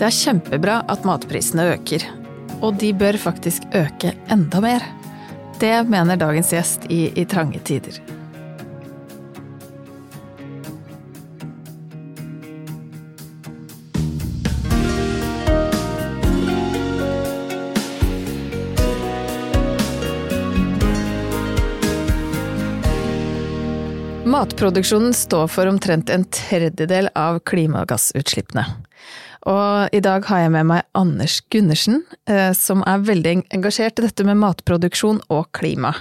Det er kjempebra at matprisene øker. Og de bør faktisk øke enda mer. Det mener dagens gjest i I trange tider. Matproduksjonen står for omtrent en tredjedel av klimagassutslippene. Og i dag har jeg med meg Anders Gundersen, eh, som er veldig engasjert i dette med matproduksjon og klima.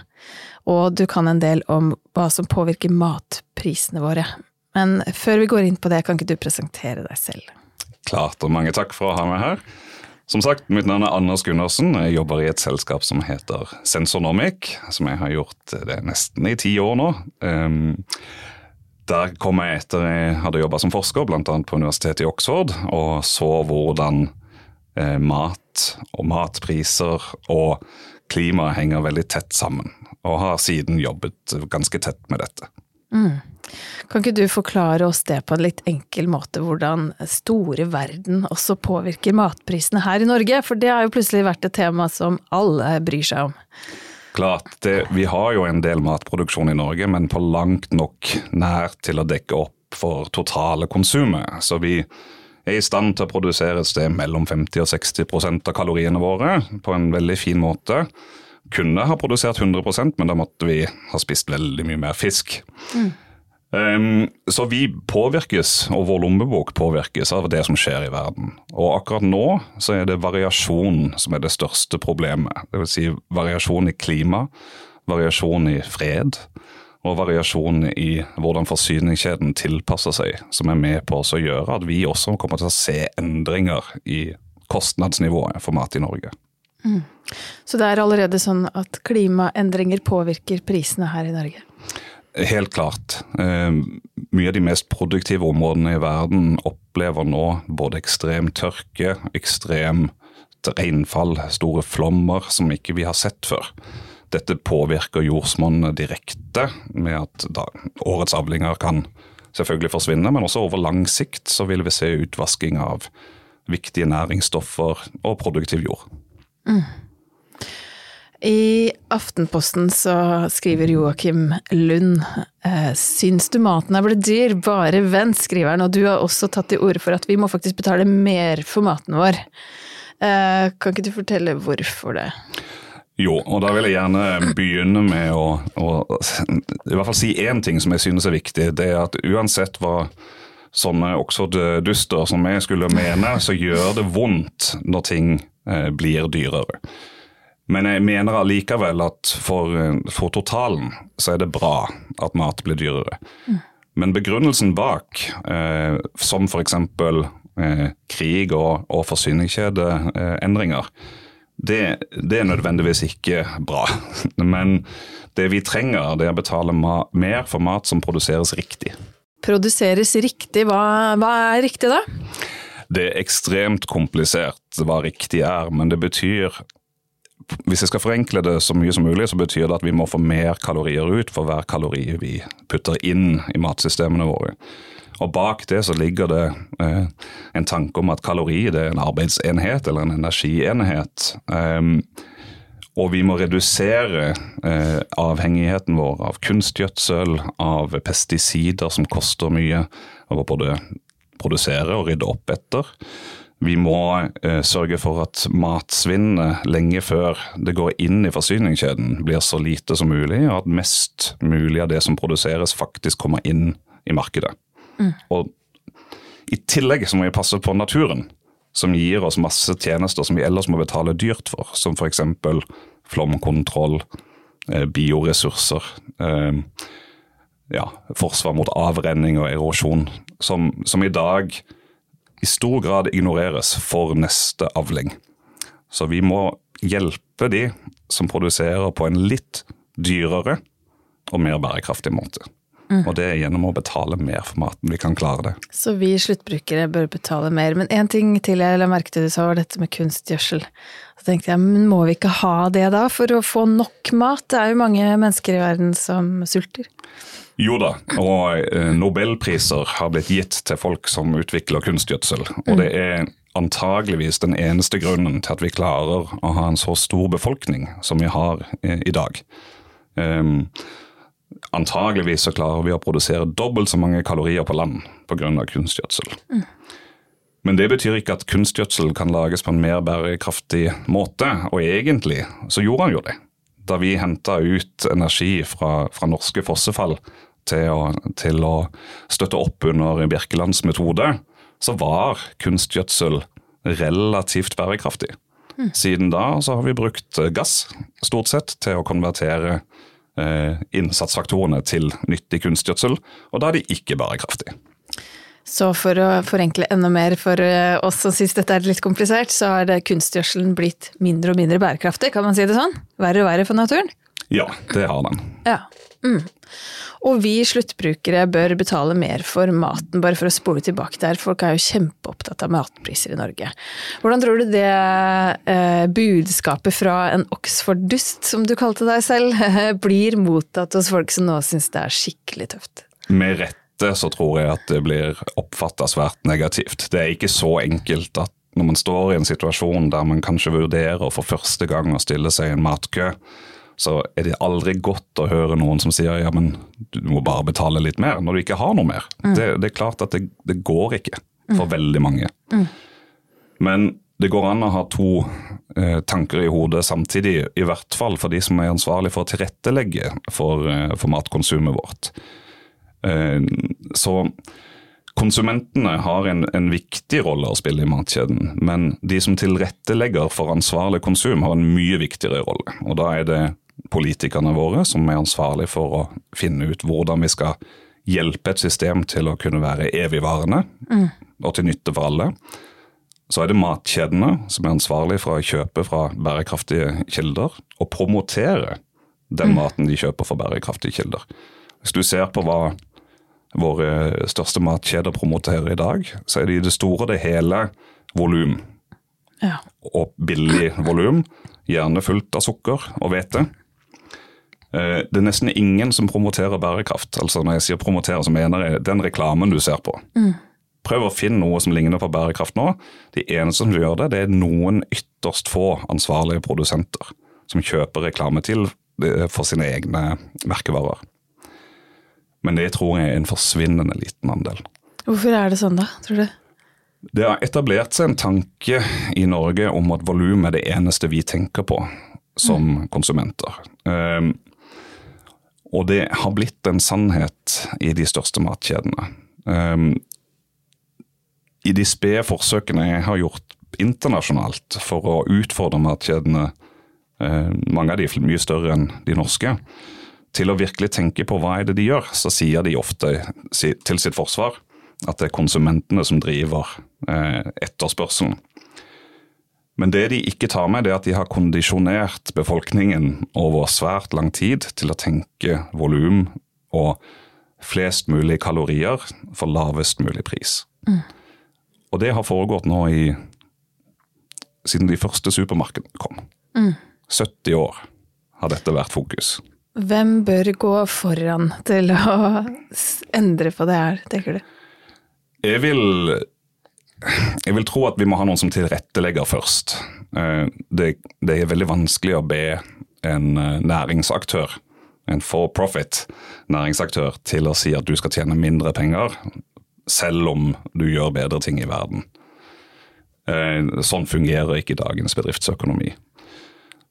Og du kan en del om hva som påvirker matprisene våre. Men før vi går inn på det, kan ikke du presentere deg selv? Klart, og mange takk for å ha meg her. Som sagt, mitt navn er Anders Gundersen. Jeg jobber i et selskap som heter Sensornomic, som jeg har gjort det nesten i ti år nå. Um, der kom jeg etter jeg hadde jobba som forsker, bl.a. på universitetet i Oxford, og så hvordan eh, mat og matpriser og klima henger veldig tett sammen. Og har siden jobbet ganske tett med dette. Mm. Kan ikke du forklare oss det på en litt enkel måte, hvordan store verden også påvirker matprisene her i Norge? For det har jo plutselig vært et tema som alle bryr seg om. Klart, det, Vi har jo en del matproduksjon i Norge, men på langt nok nær til å dekke opp for totale konsumet. Så vi er i stand til å produsere et sted mellom 50 og 60% av kaloriene våre på en veldig fin måte. Kunne ha produsert 100% men da måtte vi ha spist veldig mye mer fisk. Mm. Um, så vi påvirkes, og vår lommebok påvirkes av det som skjer i verden. Og akkurat nå så er det variasjon som er det største problemet. Dvs. Si variasjon i klima, variasjon i fred og variasjon i hvordan forsyningskjeden tilpasser seg, som er med på å gjøre at vi også kommer til å se endringer i kostnadsnivået for mat i Norge. Mm. Så det er allerede sånn at klimaendringer påvirker prisene her i Norge? Helt klart. Eh, mye av de mest produktive områdene i verden opplever nå både ekstrem tørke, ekstremt regnfall, store flommer som ikke vi har sett før. Dette påvirker jordsmonnet direkte, med at da, årets avlinger kan selvfølgelig forsvinne, men også over lang sikt så vil vi se utvasking av viktige næringsstoffer og produktiv jord. Mm. I Aftenposten så skriver Joakim Lund eh, Syns du maten er blitt dyr? Bare vent, skriver han. Og du har også tatt til orde for at vi må faktisk betale mer for maten vår. Eh, kan ikke du fortelle hvorfor det? Jo, og da vil jeg gjerne begynne med å, å i hvert fall si én ting som jeg synes er viktig. Det er at uansett hva sånne Oxford-duster som jeg skulle mene, så gjør det vondt når ting eh, blir dyrere. Men jeg mener allikevel at for, for, totalen så er det bra at mat blir dyrere. Mm. Men begrunnelsen bak, eh, som f.eks. Eh, krig og, og forsyningskjedeendringer, det, det, er nødvendigvis ikke bra. Men det vi trenger, det er å betale mer for mat som produseres riktig. Produseres riktig, hva, hva er riktig da? Det er ekstremt komplisert hva riktig er, men det betyr hvis jeg skal forenkle det så mye som mulig, så betyr det at vi må få mer kalorier ut for hver kalori vi putter inn i matsystemene våre. Og Bak det så ligger det eh, en tanke om at kalori er en arbeidsenhet eller en energienhet. Um, og vi må redusere eh, avhengigheten vår av kunstgjødsel, av pesticider som koster mye å både produsere og rydde opp etter. Vi må eh, sørge for at matsvinnet lenge før det går inn i forsyningskjeden, blir så lite som mulig, og at mest mulig av det som produseres, faktisk kommer inn i markedet. Mm. Og I tillegg så må vi passe på naturen, som gir oss masse tjenester som vi ellers må betale dyrt for, som f.eks. flomkontroll, eh, bioressurser. Eh, ja, forsvar mot avrenning og erosjon, som, som i dag i stor grad ignoreres for neste avling. Så vi må hjelpe de som produserer på en litt dyrere og mer bærekraftig måte. Mm. Og det er gjennom å betale mer for maten vi kan klare det. Så vi sluttbrukere bør betale mer. Men én ting til jeg la merke til du sa, var dette med kunstgjødsel. Så tenkte jeg, men må vi ikke ha det da, for å få nok mat? Det er jo mange mennesker i verden som sulter. Jo da, og eh, nobelpriser har blitt gitt til folk som utvikler kunstgjødsel. Og det er antageligvis den eneste grunnen til at vi klarer å ha en så stor befolkning som vi har i, i dag. Um, antageligvis så klarer vi å produsere dobbelt så mange kalorier på land pga. kunstgjødsel. Mm. Men det betyr ikke at kunstgjødsel kan lages på en mer bærekraftig måte, og egentlig så gjorde han jo det. Da vi henta ut energi fra, fra norske fossefall til å, til å, støtte opp under Birkelands metode, så var kunstgjødsel relativt bærekraftig. Mm. Siden da så har vi brukt gass, stort sett, til å konvertere eh, innsatsfaktorene til nyttig kunstgjødsel, og da er de ikke bærekraftige. Så for å forenkle enda mer for eh, oss som syns dette er litt komplisert, så har kunstgjødselen blitt mindre og mindre bærekraftig, kan man si det sånn? Verre og verre for naturen? Ja, det har den. Ja. Mm. Og vi sluttbrukere bør betale mer for maten, bare for å spole tilbake der. Folk er jo kjempeopptatt av matpriser i Norge. Hvordan tror du det eh, budskapet fra en Oxford-dust, som du kalte deg selv, blir mottatt hos folk som nå syns det er skikkelig tøft? Med rett så tror jeg at det blir oppfatta svært negativt. Det er ikke så enkelt at når man står i en situasjon der man kanskje vurderer for første gang å stille seg i en matkø, så er det aldri godt å høre noen som sier ja, men du må bare betale litt mer, når du ikke har noe mer. Mm. Det, det, er klart at det, det går ikke for mm. veldig mange. Mm. Men det går an å ha to eh, tanker i hodet samtidig, i hvert fall for de som er ansvarlig for å tilrettelegge for, eh, for matkonsumet vårt. Eh, så konsumentene har en, en, viktig rolle å spille i matkjeden, men de som tilrettelegger for ansvarlig konsum, har en mye viktigere rolle. Og da er det politikerne våre som er ansvarlig for å finne ut hvordan vi skal hjelpe et system til å kunne være evigvarende mm. og til nytte for alle. Så er det matkjedene som er ansvarlig for å kjøpe fra bærekraftige kilder, og promotere den mm. maten de kjøper fra bærekraftige kilder. Hvis du ser på hva våre største matkjeder promoterer i dag, så er det i det store og det hele volum. Ja. Og billig volum. Gjerne fullt av sukker og hvete. Eh, det er nesten ingen som promoterer bærekraft. Altså Når jeg sier promoterer, så mener jeg den reklamen du ser på. Mm. Prøv å finne noe som ligner på bærekraft nå. De eneste som gjør det, det er noen ytterst få ansvarlige produsenter som kjøper reklame til eh, for sine egne merkevarer. Men det tror jeg er en forsvinnende liten andel. Hvorfor er det sånn da, tror du? Det har etablert seg en tanke i Norge om at volum er det eneste vi tenker på som mm. konsumenter. Um, og det har blitt en sannhet i de største matkjedene. Um, I de spede forsøkene jeg har gjort internasjonalt for å utfordre matkjedene, uh, mange av de mye større enn de norske, til å virkelig tenke på hva er det de gjør, så sier de ofte til sitt forsvar at det er konsumentene som driver eh, etterspørselen. Men det de ikke tar med, det er at de har kondisjonert befolkningen over svært lang tid til å tenke volum og flest mulig kalorier for lavest mulig pris. Mm. Og det har foregått nå i siden de første supermarkedene kom. Mm. 70 år har dette vært fokus. Hvem bør gå foran til å endre på det her, tenker du? Jeg vil, jeg vil tro at vi må ha noen som tilrettelegger først. Eh, det, det er veldig vanskelig å be en eh, næringsaktør, en for profit næringsaktør, til å si at du skal tjene mindre penger, selv om du gjør bedre ting i verden. Eh, sånn fungerer ikke dagens bedriftsøkonomi.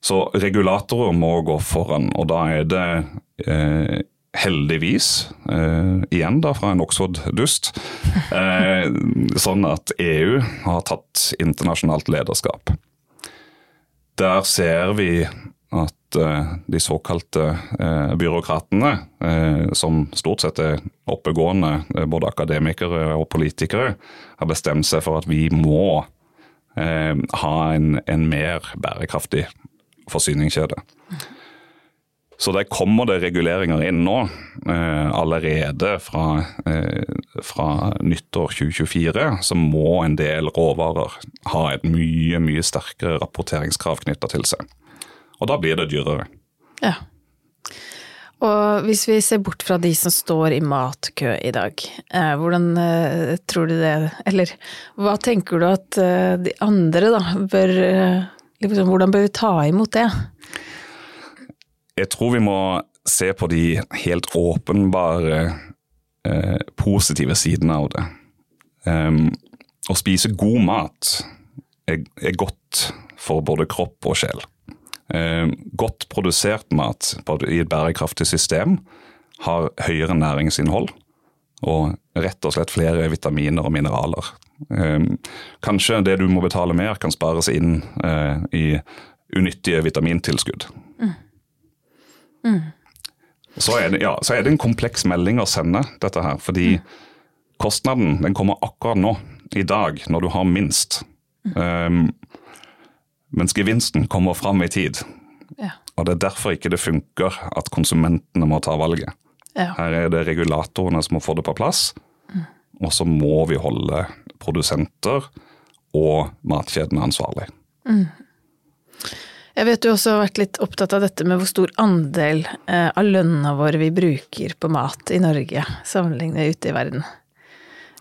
Så regulatorer må gå foran, og da er det eh, heldigvis, eh, igjen da fra en Oxford-dust, eh, sånn at EU har tatt internasjonalt lederskap. Der ser vi at eh, de såkalte eh, byråkratene, eh, som stort sett er oppegående, både akademikere og politikere, har bestemt seg for at vi må ha en, en mer bærekraftig forsyningskjede. Så der kommer det reguleringer inn nå, eh, allerede fra, eh, fra, nyttår 2024. Så må en del råvarer ha et mye, mye sterkere rapporteringskrav knytta til seg. Og da blir det dyrere. Ja. Og hvis vi ser bort fra de som står i matkø i dag, eh, hvordan tror du det Eller hva tenker du at de andre da bør liksom, Hvordan bør vi ta imot det? Jeg tror vi må se på de helt åpenbare eh, positive sidene av det. Um, å spise god mat er, er, godt for både kropp og sjel. Um, godt produsert mat i et bærekraftig system har høyere næringsinnhold og rett og slett flere vitaminer og mineraler. Um, kanskje det du må betale mer, kan spares inn uh, i unyttige vitamintilskudd. Mm. Mm. Så, er det, ja, så, er det, en kompleks melding å sende, dette her. Fordi mm. kostnaden den kommer akkurat nå, i dag, når du har minst. Um, mens gevinsten kommer fram i tid. Ja. Og det er derfor ikke det funker at konsumentene må ta valget. Ja. Her er det regulatorene som må få det på plass, mm. og så må vi holde produsenter og matkjedene ansvarlig. Mm. Jeg vet du også har vært litt opptatt av dette med hvor stor andel eh, av lønna vår vi bruker på mat i Norge, sammenlignet ute i verden.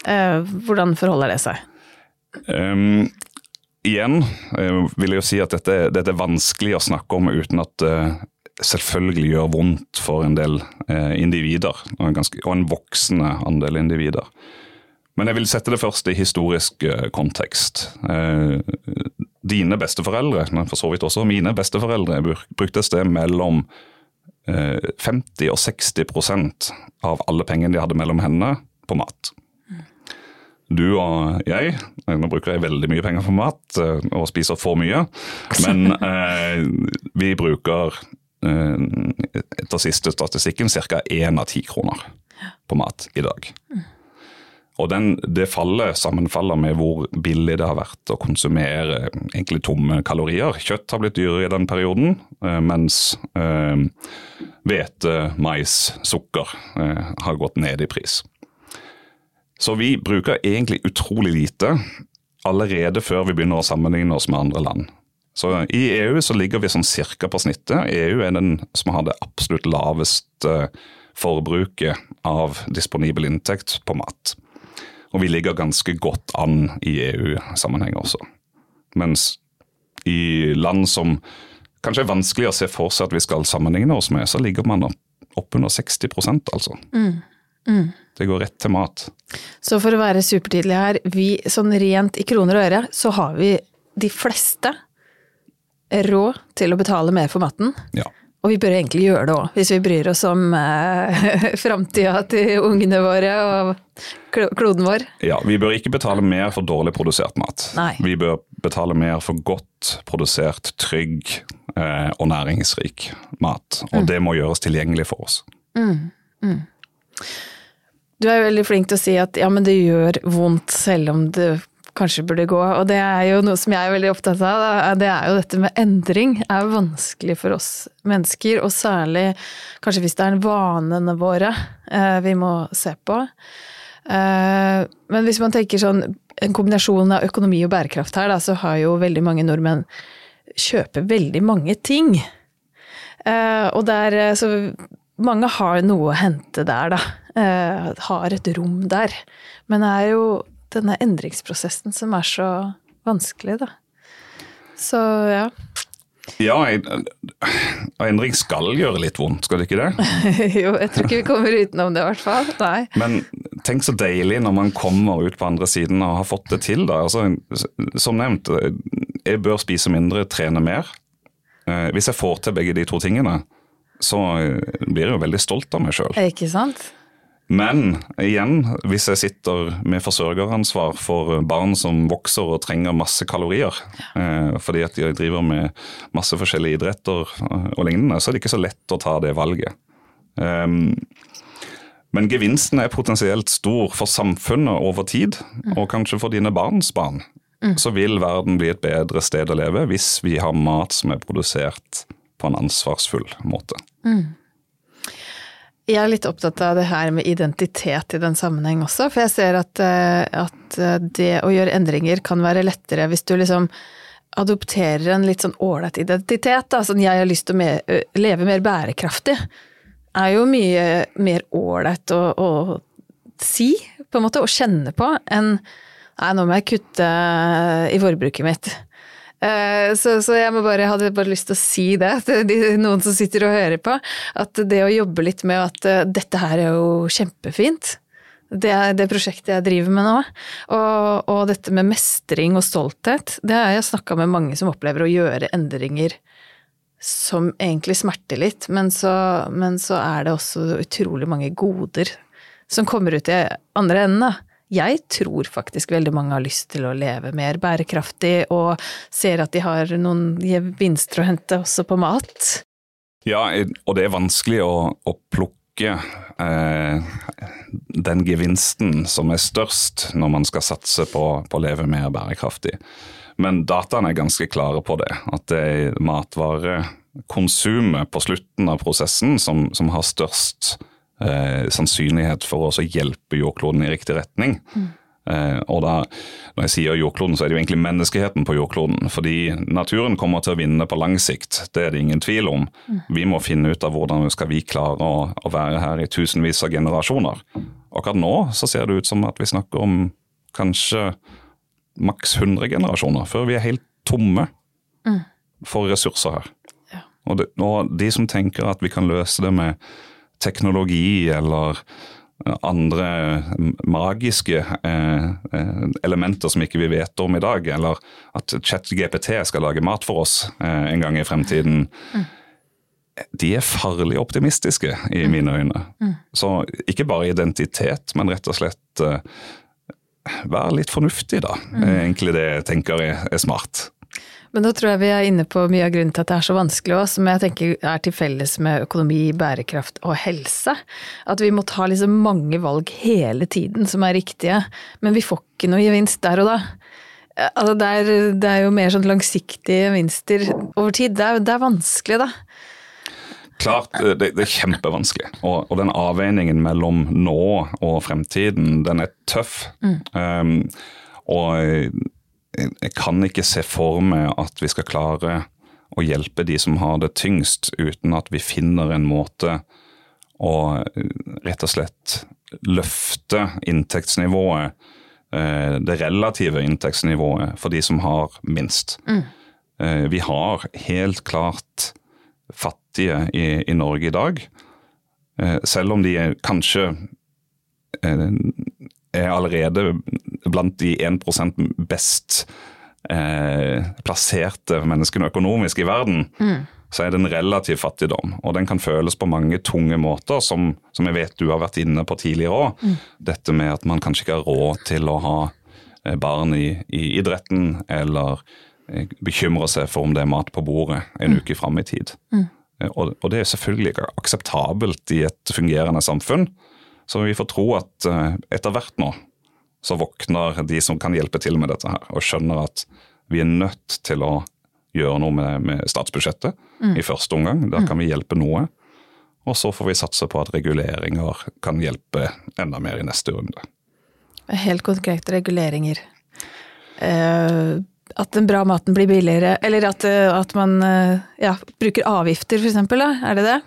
Eh, hvordan forholder det seg? Um, igjen uh, vil jeg jo si at dette, dette, er vanskelig å snakke om uten at selvfølgelig gjør vondt for en del eh, individer, og en, ganske, og en voksende andel individer. Men jeg vil sette det først i historisk kontekst. Dine besteforeldre, men for så vidt også mine besteforeldre, brukte et sted mellom 50 og 60% av alle pengene de hadde mellom hendene, på mat. Du og jeg, nå bruker jeg veldig mye penger på mat eh, og spiser for mye, men eh, vi bruker eh, etter siste statistikken ca. én av ti kroner på mat i dag. Og den, det fallet sammenfaller med hvor billig det har vært å konsumere egentlig tomme kalorier. Kjøtt har blitt dyrere i den perioden, eh, mens hvete, eh, mais, sukker eh, har gått ned i pris. Så vi bruker egentlig utrolig lite allerede før vi begynner å sammenligne oss med andre land. Så I EU så ligger vi sånn cirka på snittet. EU er den som har det absolutt laveste forbruket av disponibel inntekt på mat. Og vi ligger ganske godt an i EU-sammenheng også. Mens i land som kanskje er vanskelig å se for seg at vi skal sammenligne oss med, så ligger man oppunder 60 altså. Mm. Mm. Det går rett til mat. Så for å være supertydelig her, vi sånn rent i kroner og øre, så har vi de fleste råd til å betale mer for maten. Ja. Og vi bør egentlig gjøre det òg, hvis vi bryr oss om eh, framtida til ungene våre og kloden vår. Ja, vi bør ikke betale mer for dårlig produsert mat. Nei. Vi bør betale mer for godt produsert, trygg eh, og næringsrik mat. Og mm. det må gjøres tilgjengelig for oss. Mm. Mm. Du er veldig flink til å si at ja, men det gjør vondt selv om det kanskje burde gå. Og det er jo noe som jeg er veldig opptatt av. Det er jo dette med endring. Det er vanskelig for oss mennesker, og særlig kanskje hvis det er vanene våre eh, vi må se på. Eh, men hvis man tenker sånn en kombinasjon av økonomi og bærekraft her, da, så har jo veldig mange nordmenn kjøper veldig mange ting. Eh, og der så mange har noe å hente der, da. Har et rom der. Men det er jo denne endringsprosessen som er så vanskelig, da. Så ja. Ja, endring skal gjøre litt vondt, skal det ikke det? jo, jeg tror ikke vi kommer utenom det i hvert fall. Nei. Men tenk så deilig når man kommer ut på andre siden og har fått det til, da. Altså, som nevnt, jeg bør spise mindre, trene mer. Eh, hvis jeg får til begge de to tingene, så eh, blir jeg jo veldig stolt av meg sjøl. Ikke sant? Men igjen, hvis jeg sitter med forsørgeransvar for barn som vokser og trenger masse kalorier, eh, fordi at de driver med masse forskjellige idretter og lignende, så er det ikke så lett å ta det valget. Um, men gevinsten er potensielt stor for samfunnet over tid, og kanskje for dine barns barn. Mm. Så vil verden bli et bedre sted å leve hvis vi har mat som er produsert på en ansvarsfull måte. Mm. Jeg er litt opptatt av det her med identitet i den sammenheng også, for jeg ser at, eh, at eh, det å gjøre endringer kan være lettere hvis du liksom adopterer en litt sånn ålreit identitet. Da. Sånn jeg har lyst til å mer, leve mer bærekraftig. er jo mye mer ålreit å, å, si, på en måte, og kjenne på, enn nei, nå må jeg kutte i forbruket mitt. Eh, så, så, jeg bare, hadde bare lyst til å si det til noen som sitter og hører på. At det å jobbe litt med at uh, dette her er jo kjempefint. Det er det prosjektet jeg driver med nå. Og, og dette med mestring og stolthet, det har jeg snakka med mange som opplever å gjøre endringer som egentlig smerter litt, men så, men så er det også utrolig mange goder som kommer ut i andre enden, da. Jeg tror faktisk veldig mange har lyst til å leve mer bærekraftig, og ser at de har noen gevinster å hente også på mat. Ja, og det er vanskelig å, å plukke eh, den gevinsten som er størst når man skal satse på, å leve mer bærekraftig. Men dataene er ganske klare på det. At det er matvarekonsumet på slutten av prosessen som, som har størst eh, sannsynlighet for å hjelpe jordkloden i riktig retning. Mm. Eh, og da, Når jeg sier jordkloden, så er det jo egentlig menneskeheten på jordkloden. Fordi naturen kommer til å vinne på lang sikt, det er det ingen tvil om. Mm. Vi må finne ut av hvordan vi skal vi klare å, å være her i tusenvis av generasjoner. Akkurat nå så ser det ut som at vi snakker om kanskje maks 100 generasjoner før vi er helt tomme mm. for ressurser her. Ja. Og, det, og de som tenker at vi kan løse det med teknologi eller andre magiske eh, eh, elementer som ikke vi vet om i dag, eller at ChatGPT skal lage mat for oss eh, en gang i fremtiden. Mm. De er farlig optimistiske i mm. mine øyne. Mm. Så ikke bare identitet, men rett og slett være litt fornuftig, da. Egentlig det jeg tenker er, er smart. Men da tror jeg vi er inne på mye av grunnen til at det er så vanskelig òg, som jeg tenker er til felles med økonomi, bærekraft og helse. At vi må ta liksom mange valg hele tiden som er riktige, men vi får ikke noe gevinst der og da. Altså det, er, det er jo mer sånn langsiktige gevinster over tid. Det er, det er vanskelig, da. Klart, det, det er kjempevanskelig. Og, og, den avveiningen mellom nå og fremtiden, den er tøff. Mm. Um, og jeg kan ikke se for meg at vi skal klare å hjelpe de som har det tyngst, uten at vi finner en måte å rett og slett løfte inntektsnivået, eh, det relative inntektsnivået, for de som har minst. Mm. Eh, vi har helt klart fattige i, i Norge i dag, eh, selv om de kanskje er allerede blant de 1 best eh, plasserte menneskene økonomisk i verden, mm. så er det en relativ fattigdom. Og den kan føles på mange tunge måter, som, som jeg vet du har vært inne på tidligere òg. Mm. Dette med at man kanskje ikke har råd til å ha eh, barn i, i idretten, eller eh, bekymre seg for om det er mat på bordet en mm. uke fram i tid. Mm. Eh, og, og, det er selvfølgelig ikke akseptabelt i et fungerende samfunn. Så vi får tro at etter hvert nå så våkner de som kan hjelpe til med dette her, og skjønner at vi er nødt til å gjøre noe med, med statsbudsjettet mm. i første omgang. Der kan vi hjelpe noe. Og så får vi satse på at reguleringer kan hjelpe enda mer i neste runde. Helt konkrete reguleringer. Eh, at den bra maten blir billigere, eller at, eh, at man eh, ja, bruker avgifter f.eks., er det det?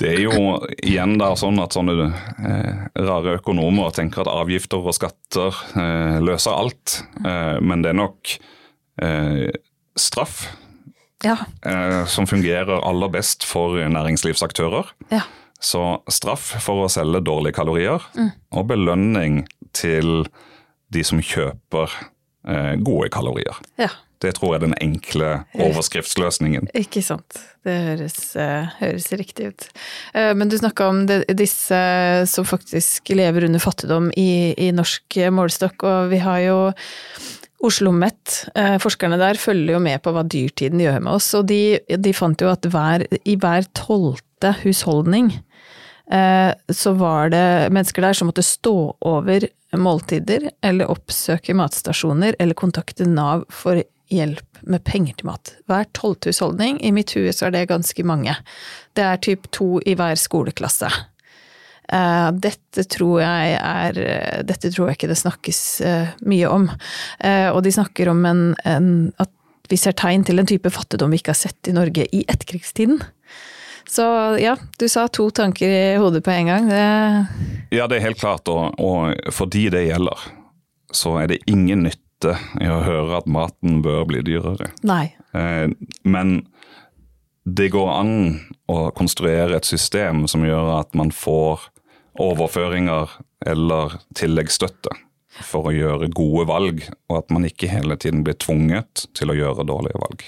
Det er jo igjen da sånn at sånne eh, rare økonomer tenker at avgifter og skatter eh, løser alt. Eh, men det er nok eh, straff ja. Eh, som fungerer aller best for næringslivsaktører. Ja. Så straff for å selge dårlige kalorier, mm. og belønning til de som kjøper eh, gode kalorier. Ja. Det tror jeg er den enkle overskriftsløsningen. Ikke sant. Det høres, uh, høres riktig ut. Uh, men du snakka om det, disse som faktisk lever under fattigdom i, i norsk målestokk, og vi har jo Oslo OsloMet, uh, forskerne der, følger jo med på hva dyrtiden gjør med oss, og de, de fant jo at hver, i hver tolvte husholdning så var det mennesker der som måtte stå over måltider, eller oppsøke matstasjoner, eller kontakte Nav for hjelp med penger til mat. Hver tolvte husholdning, i mitt hus er det ganske mange. Det er typ to i hver skoleklasse. Uh, dette tror jeg er Dette tror jeg ikke det snakkes uh, mye om. Og de snakker om en, en, at vi ser tegn til en type fattigdom vi ikke har sett i Norge i etterkrigstiden. Så ja, du sa to tanker i hodet på en gang. Det... Ja, det er helt klart. Og, og for de det gjelder, så er det ingen nytte i å høre at maten bør bli dyrere. Nei. Eh, men det går an å konstruere et system som gjør at man får overføringer eller tilleggsstøtte for å gjøre gode valg, og at man ikke hele tiden blir tvunget til å gjøre dårlige valg.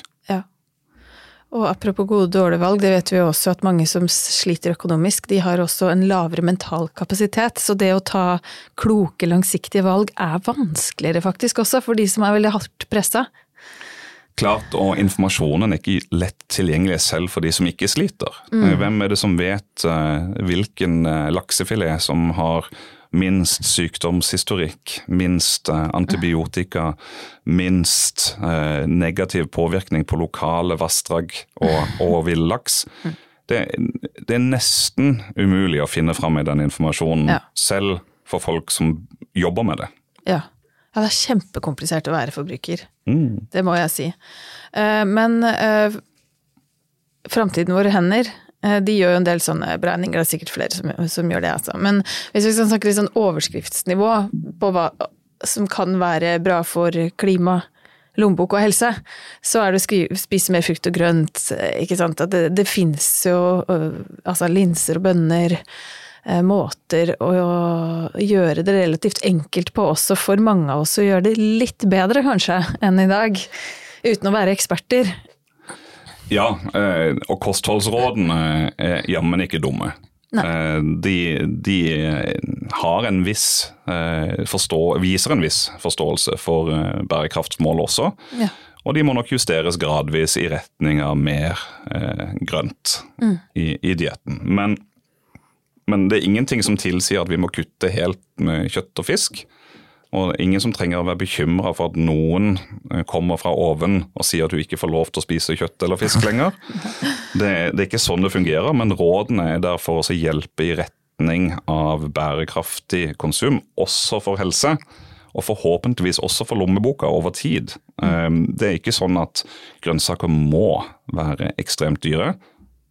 Og apropos gode og dårlige valg, det vet vi jo også at mange som sliter økonomisk, de har også en lavere mental kapasitet. Så det å ta kloke, langsiktige valg er vanskeligere faktisk også, for de som er veldig hardt pressa. Klart, og informasjonen er ikke lett tilgjengelig selv for de som ikke sliter. Mm. Hvem er det som vet uh, hvilken uh, laksefilet som har minst sykdomshistorikk, minst uh, antibiotika, minst negativ påvirkning på lokale vassdrag og, og villaks? Det, det, er nesten umulig å finne fram i den informasjonen, ja. selv for folk som jobber med det. Ja. Ja, det er kjempekomplisert å være forbruker. Mm. Det må jeg si. Eh, men framtiden våre hender de gjør jo en del sånne beregninger, det er sikkert flere som, som gjør det. Altså. Men hvis vi skal snakke litt sånn overskriftsnivå på hva som kan være bra for klima, lommebok og helse, så er det å spise mer frukt og grønt. ikke sant? Det, det fins jo altså linser og bønner Eh, måter å gjøre det relativt enkelt på også for mange av oss å gjøre det litt bedre, kanskje, enn i dag. Uten å være eksperter. Ja, eh, og kostholdsrådene er jammen ikke dumme. Eh, de, de, har en viss forstå, viser en viss forståelse for bærekraftsmål også. Ja. Og de må nok justeres gradvis i retning av mer grønt mm. i, i dietten. Men men det er ingenting som tilsier at vi må kutte helt med kjøtt og fisk. Og ingen som trenger å være bekymra for at noen eh, kommer fra oven og sier at du ikke får lov til å spise kjøtt eller fisk lenger. Det, det er ikke sånn det fungerer, men rådene er der for å hjelpe i retning av bærekraftig konsum, også for helse. Og forhåpentligvis også for lommeboka over tid. Eh, det er ikke sånn at grønnsaker må være ekstremt dyre.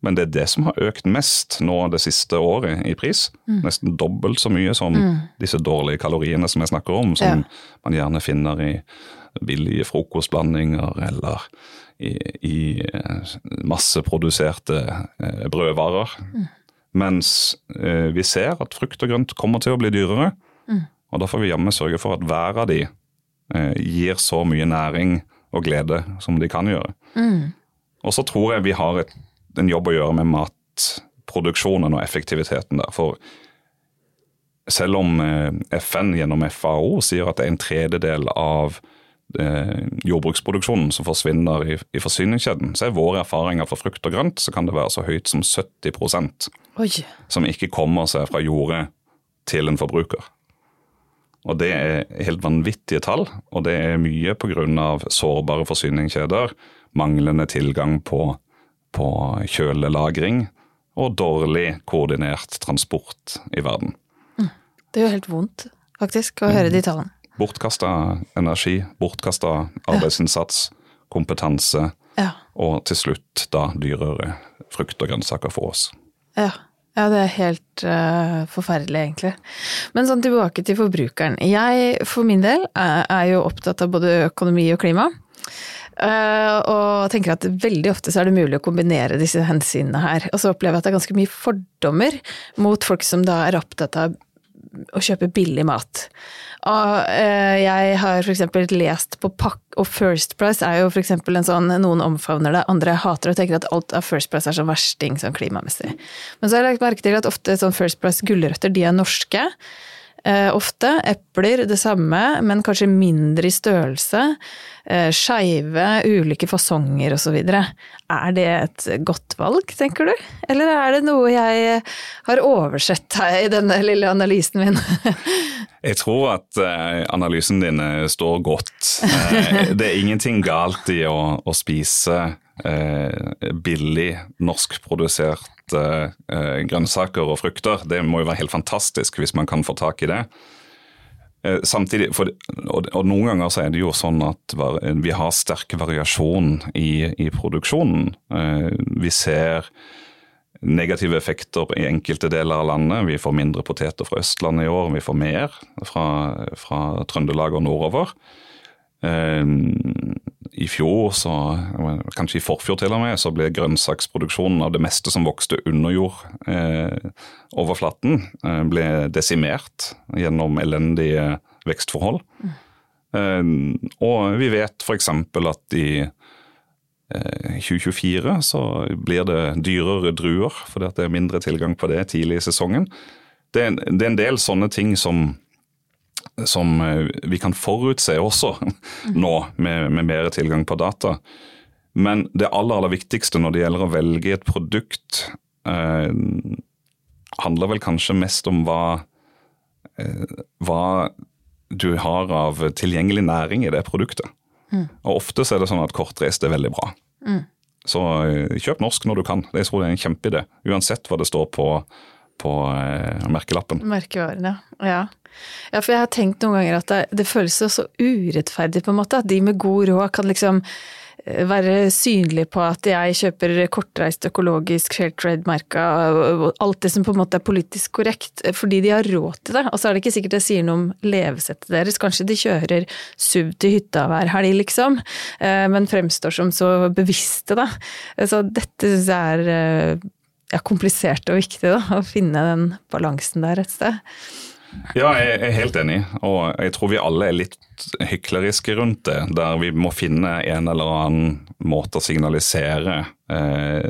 Men det er det som har økt mest nå det siste året i pris. Mm. Nesten dobbelt så mye som mm. disse dårlige kaloriene som jeg snakker om, som ja. man gjerne finner i billige frokostblandinger eller i, i eh, masseproduserte eh, brødvarer. Mm. Mens eh, vi ser at frukt og grønt kommer til å bli dyrere. Mm. Og da får vi jammen sørge for at hver av de eh, gir så mye næring og glede som de kan gjøre. Mm. Og så tror jeg vi har et en jobb å gjøre med matproduksjonen og effektiviteten der. For selv om eh, FN gjennom FAO sier at det er en tredjedel av eh, jordbruksproduksjonen som forsvinner i, i forsyningskjeden, så er våre erfaringer for frukt og grønt så kan det være så høyt som 70 Oi. som ikke kommer seg fra jordet til en forbruker. Og Det er helt vanvittige tall, og det er mye pga. sårbare forsyningskjeder, manglende tilgang på på kjølelagring og dårlig koordinert transport i verden. Mm. Det gjør helt vondt, faktisk, å høre de tallene. Bortkasta energi, bortkasta arbeidsinnsats, kompetanse, ja. og til slutt da dyrere frukt og grønnsaker for oss. Ja. Ja, det er helt uh, forferdelig, egentlig. Men sånn tilbake til forbrukeren. Jeg for min del er, er jo opptatt av både økonomi og klima. Uh, og tenker at veldig ofte så er det mulig å kombinere disse hensynene her. Og så opplever jeg at det er ganske mye fordommer mot folk som da er opptatt av å kjøpe billig mat. Og uh, jeg har f.eks. lest på pakk, og First Price er jo f.eks. en sånn noen omfavner det, andre hater og tenker at alt av First Price er sånn versting sånn klimamessig. Men så har jeg lagt merke til at ofte sånn First Price gulrøtter, de er norske. Eh, ofte. Epler det samme, men kanskje mindre i størrelse. Eh, Skeive, ulike fasonger osv. Er det et godt valg, tenker du? Eller er det noe jeg har oversett her i denne lille analysen min? jeg tror at uh, analysen din står godt. Det er ingenting galt i å, å spise uh, billig norskprodusert eh, grønnsaker og frukter. Det må jo være helt fantastisk hvis man kan få tak i det. Eh, samtidig, for, og, og, Noen ganger så er det jo sånn at vi har sterk variasjon i, i produksjonen. Eh, vi ser negative effekter i enkelte deler av landet. Vi får mindre poteter fra Østlandet i år, vi får mer fra, fra Trøndelag og nordover. Eh, I fjor, så, kanskje i forfjor til og med, så ble grønnsaksproduksjonen av det meste som vokste under jord, eh, eh, ble desimert gjennom elendige vekstforhold. Mm. Eh, og vi vet f.eks. at i 2024 eh, så blir det dyrere druer, fordi det er mindre tilgang på det tidlig i sesongen. Det er, det er en del sånne ting som, som, eh, vi kan forutse også nå, med, med, mer tilgang på data. Men det aller, aller viktigste når det gjelder å velge et produkt, eh, handler vel kanskje mest om hva, eh, hva du har av tilgjengelig næring i det produktet. Mm. Og Ofte så er det sånn at kortreist er veldig bra. Mm. Så eh, kjøp norsk når du kan. Jeg tror det er en kjempeidé. Uansett hva det står på, på eh, merkelappen. Merkevaren, ja. ja. Ja, for jeg har tenkt noen ganger at det, det føles så urettferdig, på en måte. At de med god råd kan liksom være synlig på at jeg kjøper kortreist økologisk share trade-merka, alt det som på en måte er politisk korrekt, fordi de har råd til det. Og så er det ikke sikkert det sier noe om levesettet deres, kanskje de kjører SUV til hytta hver helg, liksom, eh, men fremstår som så bevisste, da. Så dette syns jeg er eh, ja, komplisert og viktig, da, å finne den balansen der et sted. Ja, jeg er helt enig, og jeg tror vi alle er litt hykleriske rundt det. Der vi må finne en eller annen måte å signalisere eh,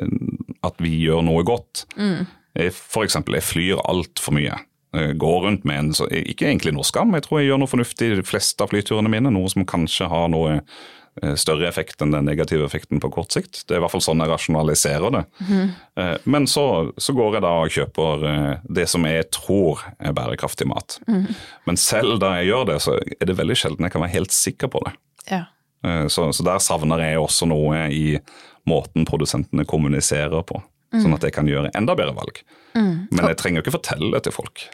at vi gjør noe godt. Mm. Eksempel, jeg flyr altfor mye. Jeg går rundt med en Ikke egentlig noe skam, jeg tror jeg gjør noe fornuftig de fleste av flyturene mine. Noe som kanskje har noe Eh, større effekt enn den negative effekten på kort sikt. Det er i hvert fall sånn jeg rasjonaliserer det. Mm. Men så, så, går jeg da og kjøper eh, det som jeg tror er bærekraftig mat. Mm. Men selv da jeg gjør det, så er det veldig sjelden jeg kan være helt sikker på det. Ja. Så, så, der savner jeg også noe i måten produsentene kommuniserer på. Mm. Sånn at jeg kan gjøre enda bedre valg. Mm. Men jeg trenger jo ikke fortelle det til folk.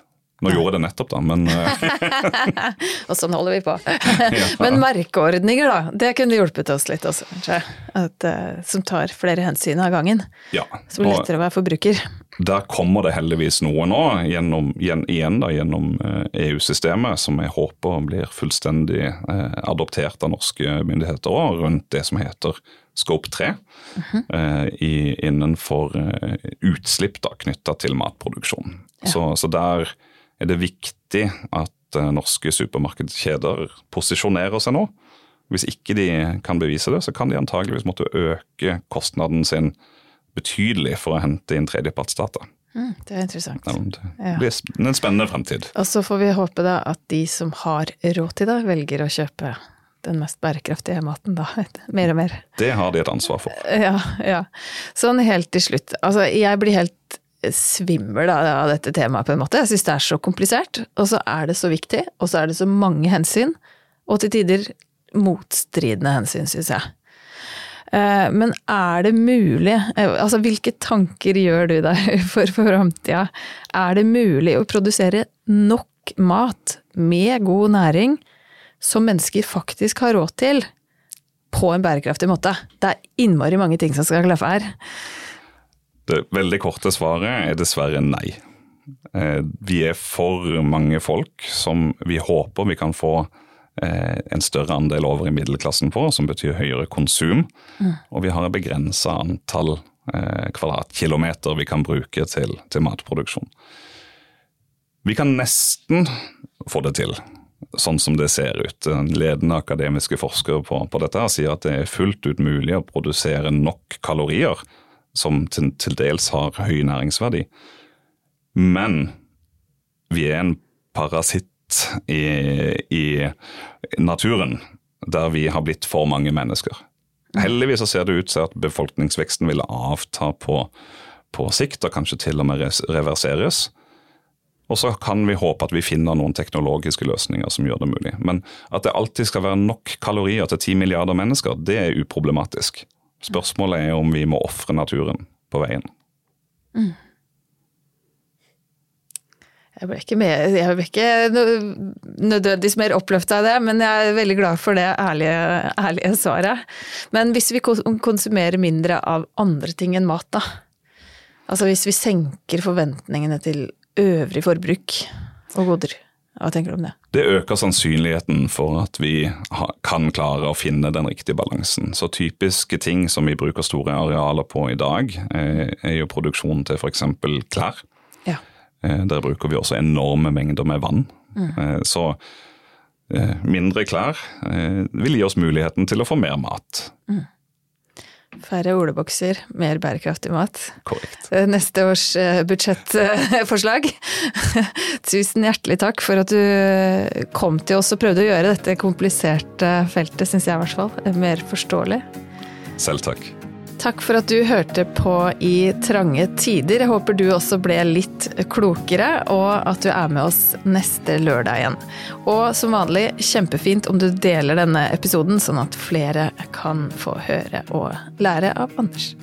Nå gjorde jeg det nettopp, da, men eh, Og sånn holder vi på. Men merkeordninger, da. Det kunne hjulpet oss litt også, kanskje. At, uh, som tar flere hensyn av gangen. Ja. Som blir lettere å være forbruker. Der kommer det heldigvis noe nå, gjennom, igjen da, gjennom EU-systemet, eh, e som jeg håper blir fullstendig eh, adoptert av norske myndigheter òg, rundt det som heter Scope 3 mm -hmm. eh, i, innenfor eh, utslipp knytta til matproduksjon. Ja. Så, så, der er det viktig at eh, norske supermarkedskjeder posisjonerer seg nå. Hvis ikke de kan bevise det, så kan de antageligvis måtte øke kostnaden sin betydelig for å hente inn tredjepartsdata. Mm, det er interessant. det blir en spennende fremtid. Og så får vi håpe da at de som har råd til det, velger å kjøpe den mest bærekraftige maten, da. Mer og mer. Det har de et ansvar for. Ja, ja. Sånn helt til slutt. Altså, jeg blir helt svimmel av dette temaet, på en måte. Jeg syns det er så komplisert, og så er det så viktig, og så er det så mange hensyn. Og til tider motstridende hensyn, syns jeg. Eh, men er det mulig, eh, altså hvilke tanker gjør du deg for framtida? Er det mulig å produsere nok mat med god næring som mennesker faktisk har råd til, på en bærekraftig måte? Det er innmari mange ting som skal klaffe her. Det veldig korte svaret er dessverre nei. Eh, vi er for mange folk som vi håper vi kan få eh, en større andel over i middelklassen på, som betyr høyere konsum. Mm. Og vi har et begrensa antall eh, kvadratkilometer vi kan bruke til, til, matproduksjon. Vi kan nesten få det til, sånn som det ser ut. Ledende akademiske forskere på, på dette sier at det er fullt ut mulig å produsere nok kalorier som til, til dels har høy næringsverdi. Men vi er en parasitt i, i, naturen der vi har blitt for mange mennesker. Heldigvis så ser det ut til at befolkningsveksten vil avta på, på sikt, og kanskje til og med reverseres. Og så kan vi håpe at vi finner noen teknologiske løsninger som gjør det mulig. Men at det alltid skal være nok kalorier til ti milliarder mennesker, det er uproblematisk. Spørsmålet er om vi må ofre naturen på veien. Mm. Jeg ble ikke, med, jeg ble ikke nødvendigvis mer oppløfta av det, men jeg er veldig glad for det ærlige, ærlige, svaret. Men hvis vi konsumerer mindre av andre ting enn mat, da? Altså hvis vi senker forventningene til øvrig forbruk og goder, hva tenker du om det? Det øker sannsynligheten for at vi kan klare å finne den riktige balansen. Så typiske ting som vi bruker store arealer på i dag, eh, er jo produksjon til f.eks. klær. Ja. Eh, der bruker vi også enorme mengder med vann. Mm. Så mindre klær vil gi oss muligheten til å få mer mat. Mm. Færre olebokser, mer bærekraftig mat. Korrekt. Eh, neste års eh, budsjettforslag. Tusen hjertelig takk for at du eh, kom til oss og prøvde å gjøre dette kompliserte feltet, syns jeg i hvert fall, mer forståelig. Selv takk. Takk for at du hørte på i trange tider. Jeg håper du også ble litt klokere, og at du er med oss neste lørdag igjen. Og som vanlig, kjempefint om du deler denne episoden, sånn at flere kan få høre og lære av Anders.